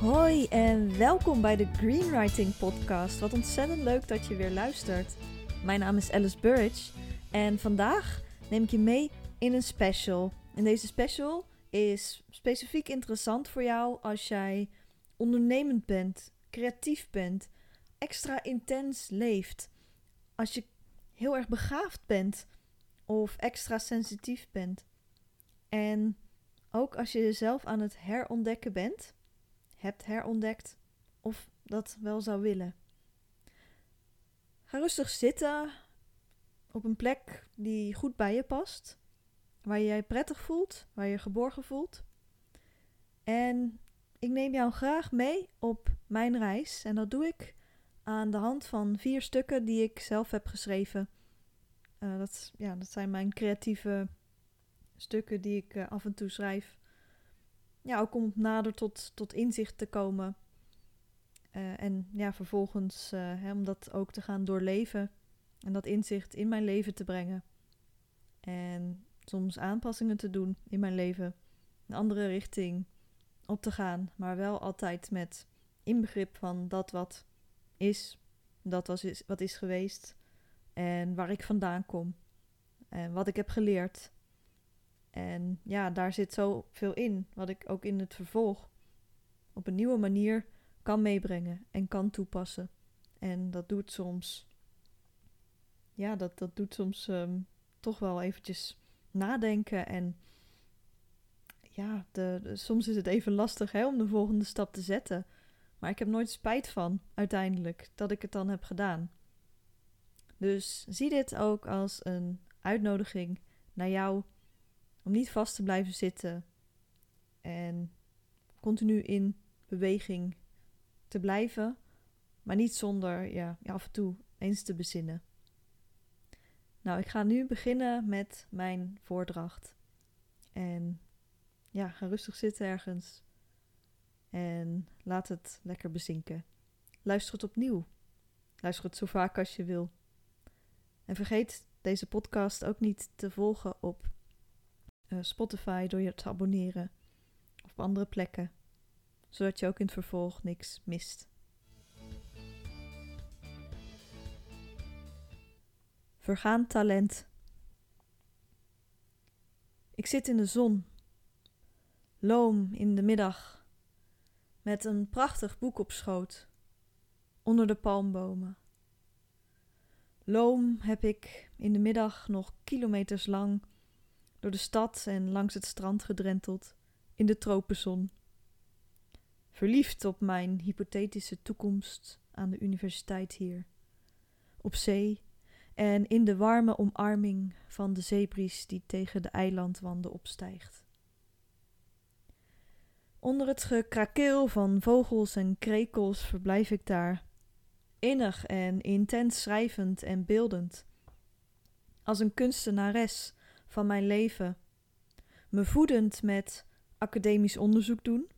Hoi en welkom bij de Greenwriting Podcast. Wat ontzettend leuk dat je weer luistert. Mijn naam is Alice Burridge en vandaag neem ik je mee in een special. En deze special is specifiek interessant voor jou als jij ondernemend bent, creatief bent, extra intens leeft. Als je heel erg begaafd bent of extra sensitief bent. En ook als je jezelf aan het herontdekken bent, hebt herontdekt of dat wel zou willen. Ga rustig zitten op een plek die goed bij je past, waar je je prettig voelt, waar je je geborgen voelt. En ik neem jou graag mee op mijn reis en dat doe ik aan de hand van vier stukken die ik zelf heb geschreven. Uh, dat, ja, dat zijn mijn creatieve stukken die ik uh, af en toe schrijf. Ja, ook om nader tot, tot inzicht te komen. Uh, en ja, vervolgens hè, om dat ook te gaan doorleven. En dat inzicht in mijn leven te brengen. En soms aanpassingen te doen in mijn leven. Een andere richting op te gaan. Maar wel altijd met inbegrip van dat wat is. Dat was is, wat is geweest. En waar ik vandaan kom. En wat ik heb geleerd. En ja, daar zit zoveel in. Wat ik ook in het vervolg op een nieuwe manier kan meebrengen en kan toepassen. En dat doet soms. Ja, dat, dat doet soms um, toch wel eventjes nadenken. En ja, soms is het even lastig hè, om de volgende stap te zetten. Maar ik heb nooit spijt van uiteindelijk dat ik het dan heb gedaan. Dus zie dit ook als een uitnodiging naar jou om niet vast te blijven zitten en continu in beweging te blijven, maar niet zonder ja, af en toe eens te bezinnen. Nou, ik ga nu beginnen met mijn voordracht. En ja, ga rustig zitten ergens. En laat het lekker bezinken. Luister het opnieuw. Luister het zo vaak als je wil. En vergeet deze podcast ook niet te volgen op uh, Spotify door je te abonneren. Of op andere plekken. Zodat je ook in het vervolg niks mist. Vergaan talent. Ik zit in de zon. Loom in de middag. Met een prachtig boek op schoot. Onder de palmbomen. Loom heb ik in de middag nog kilometers lang door de stad en langs het strand gedrenteld in de tropenzon. Verliefd op mijn hypothetische toekomst aan de universiteit hier. Op zee en in de warme omarming van de zeebries die tegen de eilandwanden opstijgt. Onder het gekrakeel van vogels en krekels verblijf ik daar, innig en intens schrijvend en beeldend, als een kunstenares van mijn leven, me voedend met academisch onderzoek doen,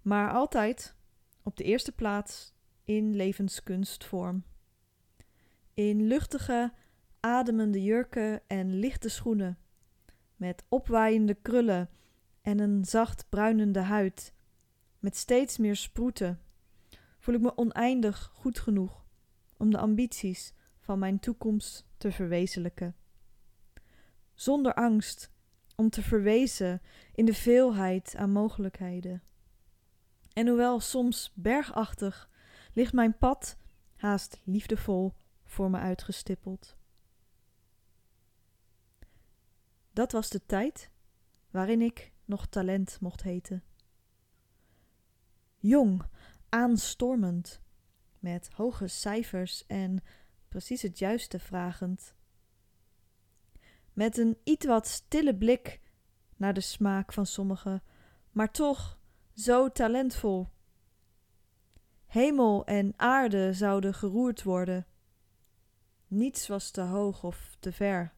maar altijd op de eerste plaats in levenskunstvorm. In luchtige, ademende jurken en lichte schoenen, met opwaaiende krullen en een zacht bruinende huid, met steeds meer sproeten, voel ik me oneindig goed genoeg om de ambities van mijn toekomst te verwezenlijken. Zonder angst om te verwezen in de veelheid aan mogelijkheden. En hoewel soms bergachtig, ligt mijn pad haast liefdevol voor me uitgestippeld. Dat was de tijd waarin ik nog talent mocht heten. Jong, aanstormend, met hoge cijfers en precies het juiste vragend. Met een iets wat stille blik naar de smaak van sommigen, maar toch zo talentvol. Hemel en aarde zouden geroerd worden. Niets was te hoog of te ver.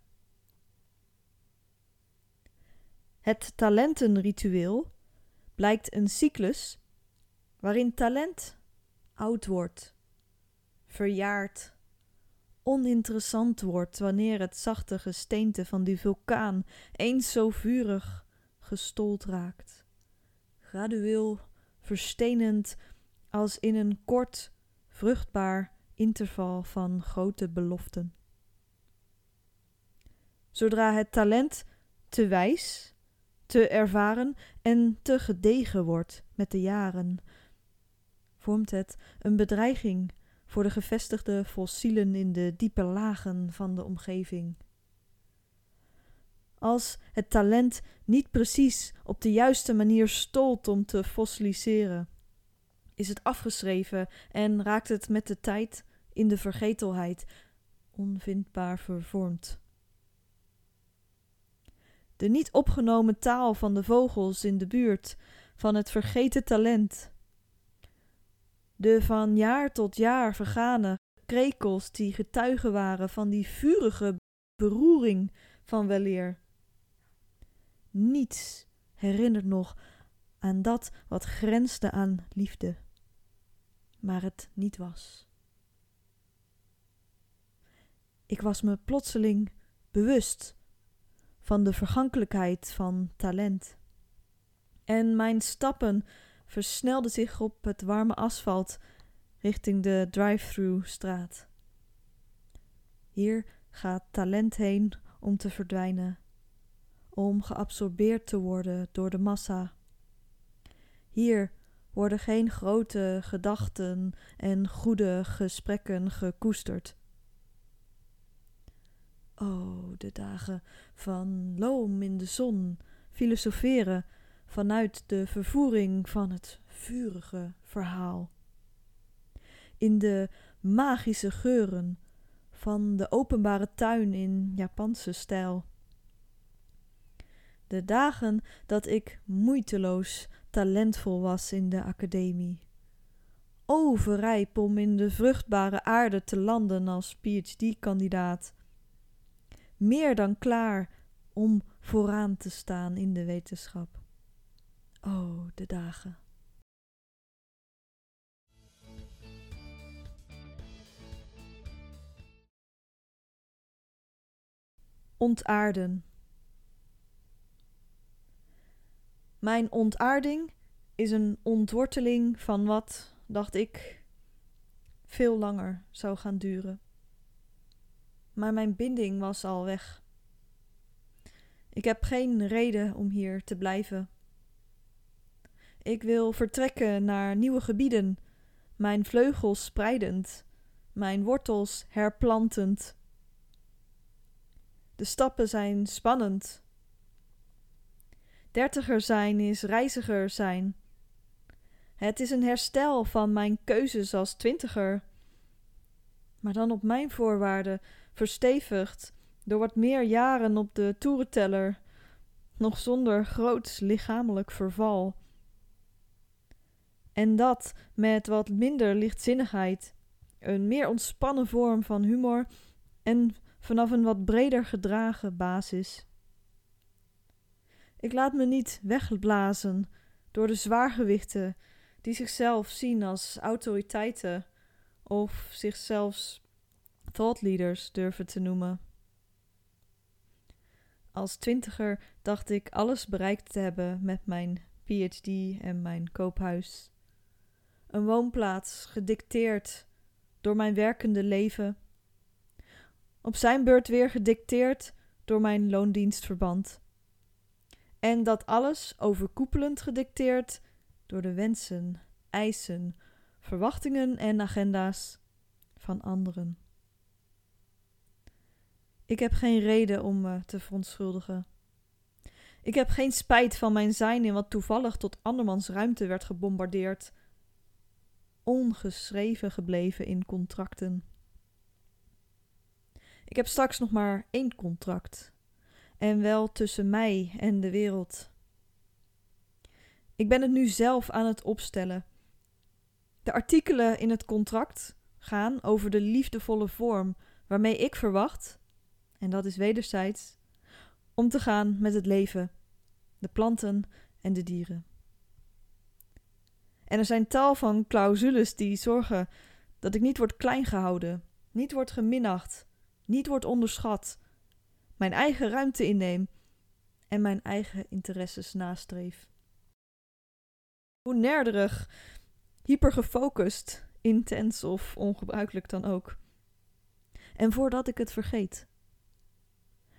Het talentenritueel blijkt een cyclus waarin talent oud wordt, verjaart, oninteressant wordt wanneer het zachte gesteente van die vulkaan eens zo vurig gestold raakt, gradueel verstenend als in een kort, vruchtbaar interval van grote beloften. Zodra het talent te wijs, te ervaren en te gedegen wordt met de jaren, vormt het een bedreiging voor de gevestigde fossielen in de diepe lagen van de omgeving. Als het talent niet precies op de juiste manier stolt om te fossiliseren, is het afgeschreven en raakt het met de tijd in de vergetelheid onvindbaar vervormd. De niet opgenomen taal van de vogels in de buurt, van het vergeten talent. De van jaar tot jaar vergane krekels die getuigen waren van die vurige beroering van weleer. Niets herinnert nog aan dat wat grensde aan liefde, maar het niet was. Ik was me plotseling bewust van de vergankelijkheid van talent. En mijn stappen versnelden zich op het warme asfalt richting de drive-through straat. Hier gaat talent heen om te verdwijnen, om geabsorbeerd te worden door de massa. Hier worden geen grote gedachten en goede gesprekken gekoesterd. Oh, de dagen van loom in de zon, filosoferen vanuit de vervoering van het vurige verhaal. In de magische geuren van de openbare tuin in Japanse stijl. De dagen dat ik moeiteloos talentvol was in de academie. Overrijp om in de vruchtbare aarde te landen als PhD-kandidaat meer dan klaar om vooraan te staan in de wetenschap. Oh, de dagen. Ontaarden. Mijn ontaarding is een ontworteling van wat, dacht ik, veel langer zou gaan duren maar mijn binding was al weg. Ik heb geen reden om hier te blijven. Ik wil vertrekken naar nieuwe gebieden, mijn vleugels spreidend, mijn wortels herplantend. De stappen zijn spannend. Dertiger zijn is reiziger zijn. Het is een herstel van mijn keuzes als twintiger. Maar dan op mijn voorwaarden, verstevigd door wat meer jaren op de toerenteller, nog zonder groot lichamelijk verval. En dat met wat minder lichtzinnigheid, een meer ontspannen vorm van humor en vanaf een wat breder gedragen basis. Ik laat me niet wegblazen door de zwaargewichten die zichzelf zien als autoriteiten of zichzelf thought leaders durven te noemen. Als twintiger dacht ik alles bereikt te hebben met mijn PhD en mijn koophuis. Een woonplaats gedicteerd door mijn werkende leven. Op zijn beurt weer gedicteerd door mijn loondienstverband. En dat alles overkoepelend gedicteerd door de wensen, eisen, verwachtingen en agenda's van anderen. Ik heb geen reden om me te verontschuldigen. Ik heb geen spijt van mijn zijn in wat toevallig tot andermans ruimte werd gebombardeerd. Ongeschreven gebleven in contracten. Ik heb straks nog maar één contract. En wel tussen mij en de wereld. Ik ben het nu zelf aan het opstellen. De artikelen in het contract gaan over de liefdevolle vorm waarmee ik verwacht en dat is wederzijds, om te gaan met het leven, de planten en de dieren. En er zijn tal van clausules die zorgen dat ik niet word klein gehouden, niet word geminacht, niet word onderschat, mijn eigen ruimte inneem en mijn eigen interesses nastreef. hoe nerderig, hypergefocust, intens of ongebruikelijk dan ook. En voordat ik het vergeet.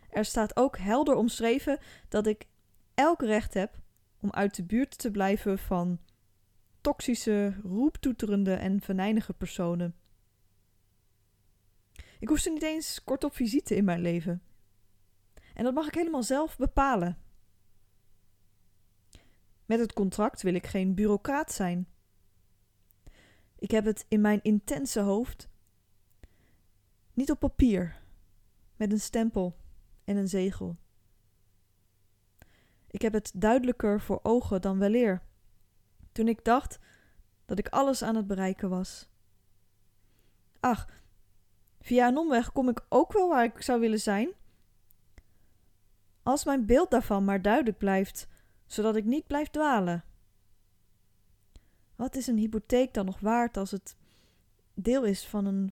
Er staat ook helder omschreven dat ik elk recht heb om uit de buurt te blijven van toxische, roeptoeterende en venijnige personen. Ik hoef ze niet eens kort op visite in mijn leven. En dat mag ik helemaal zelf bepalen. Met het contract wil ik geen bureaucraat zijn. Ik heb het in mijn intense hoofd niet op papier, met een stempel en een zegel. Ik heb het duidelijker voor ogen dan weleer, toen ik dacht dat ik alles aan het bereiken was. Ach, via een omweg kom ik ook wel waar ik zou willen zijn. Als mijn beeld daarvan maar duidelijk blijft, zodat ik niet blijf dwalen. Wat is een hypotheek dan nog waard als het deel is van een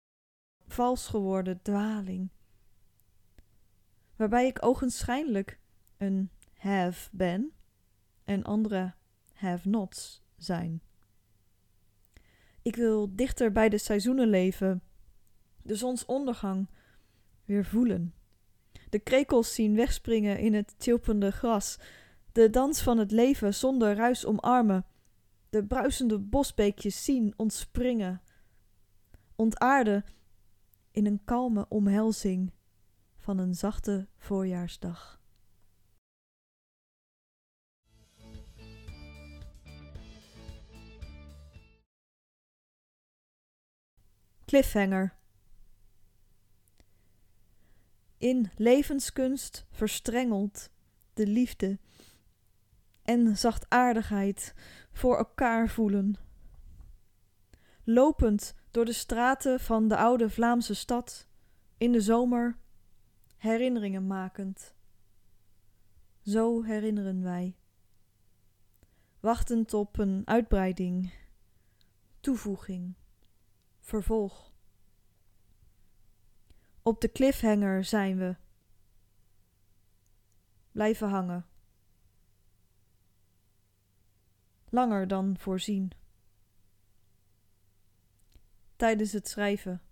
vals geworden dwaling? Waarbij ik ogenschijnlijk een have ben en andere have-nots zijn. Ik wil dichter bij de seizoenen leven, de zonsondergang weer voelen, de krekels zien wegspringen in het chilpende gras, de dans van het leven zonder ruis omarmen, de bruisende bosbeekjes zien ontspringen, ontaarden in een kalme omhelzing van een zachte voorjaarsdag. Cliffhanger. In levenskunst verstrengeld de liefde en zachtaardigheid voor elkaar voelen. Lopend door de straten van de oude Vlaamse stad, in de zomer, herinneringen makend. Zo herinneren wij. Wachtend op een uitbreiding, toevoeging, vervolg. Op de cliffhanger zijn we. Blijven hangen. langer dan voorzien. Tijdens het schrijven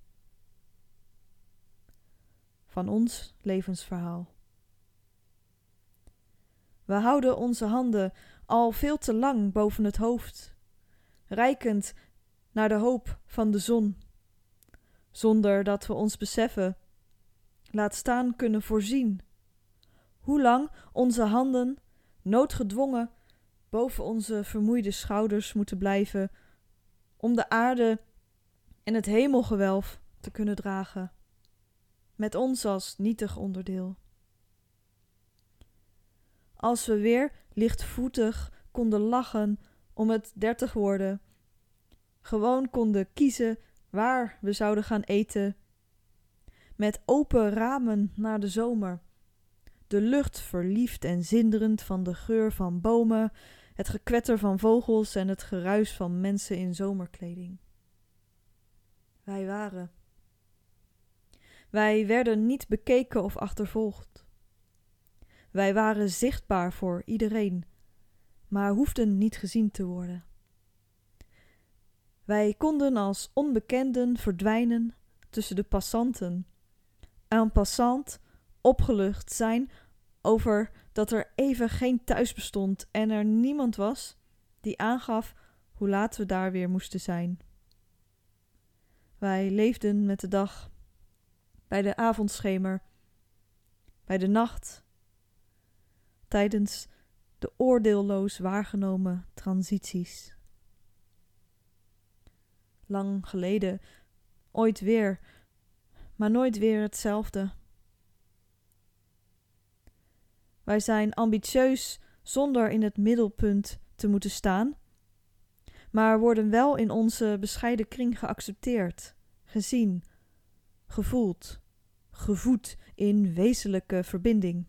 van ons levensverhaal. We houden onze handen al veel te lang boven het hoofd, reikend naar de hoop van de zon, zonder dat we ons beseffen, laat staan kunnen voorzien, hoe lang onze handen, noodgedwongen, boven onze vermoeide schouders moeten blijven om de aarde en het hemelgewelf te kunnen dragen, met ons als nietig onderdeel. Als we weer lichtvoetig konden lachen om het dertig worden, gewoon konden kiezen waar we zouden gaan eten, met open ramen naar de zomer, de lucht verliefd en zinderend van de geur van bomen het gekwetter van vogels en het geruis van mensen in zomerkleding. Wij waren. Wij werden niet bekeken of achtervolgd. Wij waren zichtbaar voor iedereen, maar hoefden niet gezien te worden. Wij konden als onbekenden verdwijnen tussen de passanten, en passant opgelucht zijn over dat er even geen thuis bestond en er niemand was die aangaf hoe laat we daar weer moesten zijn. Wij leefden met de dag, bij de avondschemer, bij de nacht, tijdens de oordeelloos waargenomen transities. Lang geleden, ooit weer, maar nooit weer hetzelfde. Wij zijn ambitieus zonder in het middelpunt te moeten staan, maar worden wel in onze bescheiden kring geaccepteerd, gezien, gevoeld, gevoed in wezenlijke verbinding.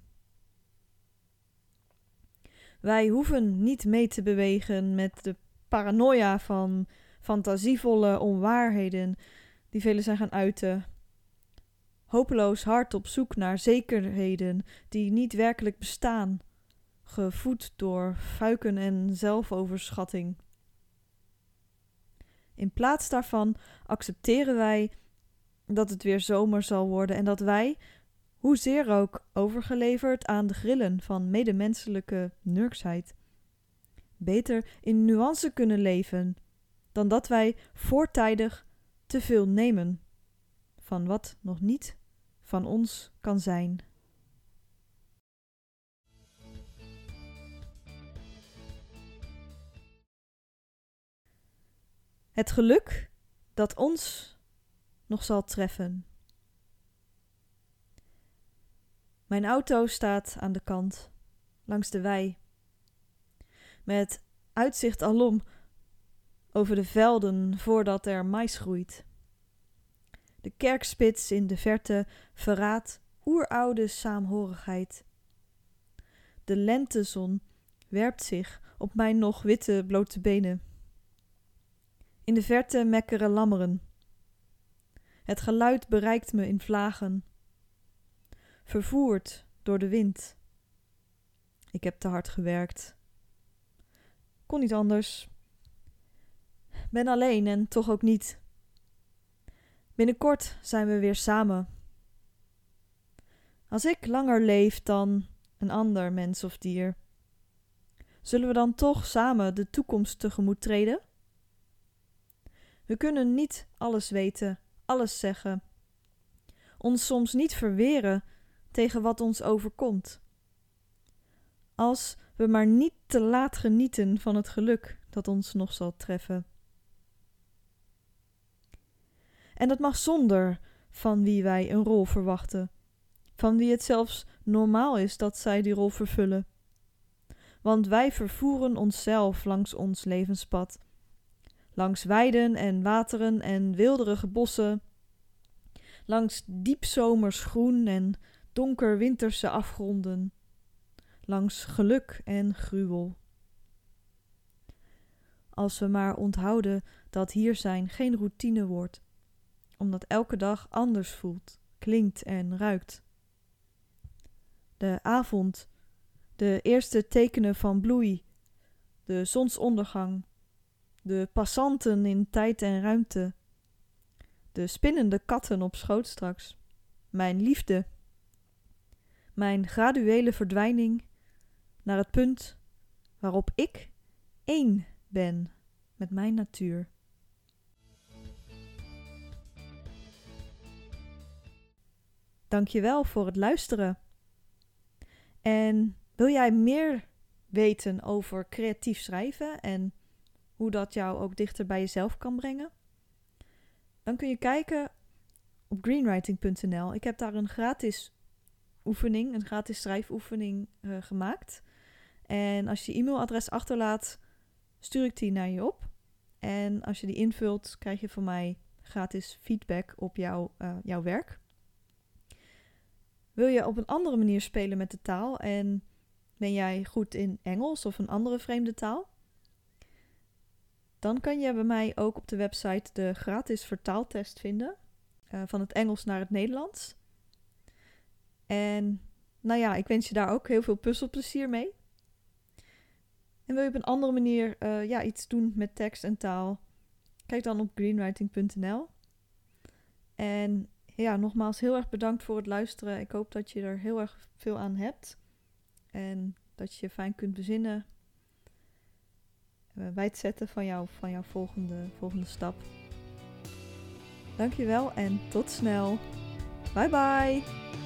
Wij hoeven niet mee te bewegen met de paranoia van fantasievolle onwaarheden die velen zijn gaan uiten hopeloos hard op zoek naar zekerheden die niet werkelijk bestaan, gevoed door fuiken en zelfoverschatting. In plaats daarvan accepteren wij dat het weer zomer zal worden en dat wij, hoezeer ook, overgeleverd aan de grillen van medemenselijke nurksheid, beter in nuance kunnen leven dan dat wij voortijdig te veel nemen van wat nog niet van ons kan zijn. Het geluk dat ons nog zal treffen. Mijn auto staat aan de kant, langs de wei, met uitzicht alom over de velden voordat er mais groeit. De kerkspits in de verte verraadt oeroude saamhorigheid. De lentezon werpt zich op mijn nog witte blote benen. In de verte mekkeren lammeren. Het geluid bereikt me in vlagen, vervoerd door de wind. Ik heb te hard gewerkt. Kon niet anders. Ben alleen en toch ook niet. Binnenkort zijn we weer samen. Als ik langer leef dan een ander mens of dier, zullen we dan toch samen de toekomst tegemoet treden? We kunnen niet alles weten, alles zeggen, ons soms niet verweren tegen wat ons overkomt. Als we maar niet te laat genieten van het geluk dat ons nog zal treffen. En dat mag zonder van wie wij een rol verwachten, van wie het zelfs normaal is dat zij die rol vervullen. Want wij vervoeren onszelf langs ons levenspad, langs weiden en wateren en wilderige bossen, langs diepzomers groen en donker winterse afgronden, langs geluk en gruwel. Als we maar onthouden dat hier zijn geen routine wordt, omdat elke dag anders voelt, klinkt en ruikt. De avond, de eerste tekenen van bloei, de zonsondergang, de passanten in tijd en ruimte, de spinnende katten op schoot straks, mijn liefde, mijn graduele verdwijning naar het punt waarop ik één ben met mijn natuur. Dankjewel voor het luisteren. En wil jij meer weten over creatief schrijven en hoe dat jou ook dichter bij jezelf kan brengen? Dan kun je kijken op greenwriting.nl. Ik heb daar een gratis oefening, een gratis schrijfoefening uh, gemaakt. En als je je e-mailadres achterlaat, stuur ik die naar je op. En als je die invult, krijg je van mij gratis feedback op jouw, jouw werk. Wil je op een andere manier spelen met de taal en ben jij goed in Engels of een andere vreemde taal? Dan kan je bij mij ook op de website de gratis vertaaltest vinden. Uh, van het Engels naar het Nederlands. En nou ja, ik wens je daar ook heel veel puzzelplezier mee. En wil je op een andere manier uh, ja, iets doen met tekst en taal? Kijk dan op greenwriting.nl. En ja, nogmaals heel erg bedankt voor het luisteren. Ik hoop dat je er heel erg veel aan hebt. En dat je fijn kunt bezinnen bij het zetten van, jou, van jouw volgende, volgende stap. Dankjewel en tot snel. Bye bye.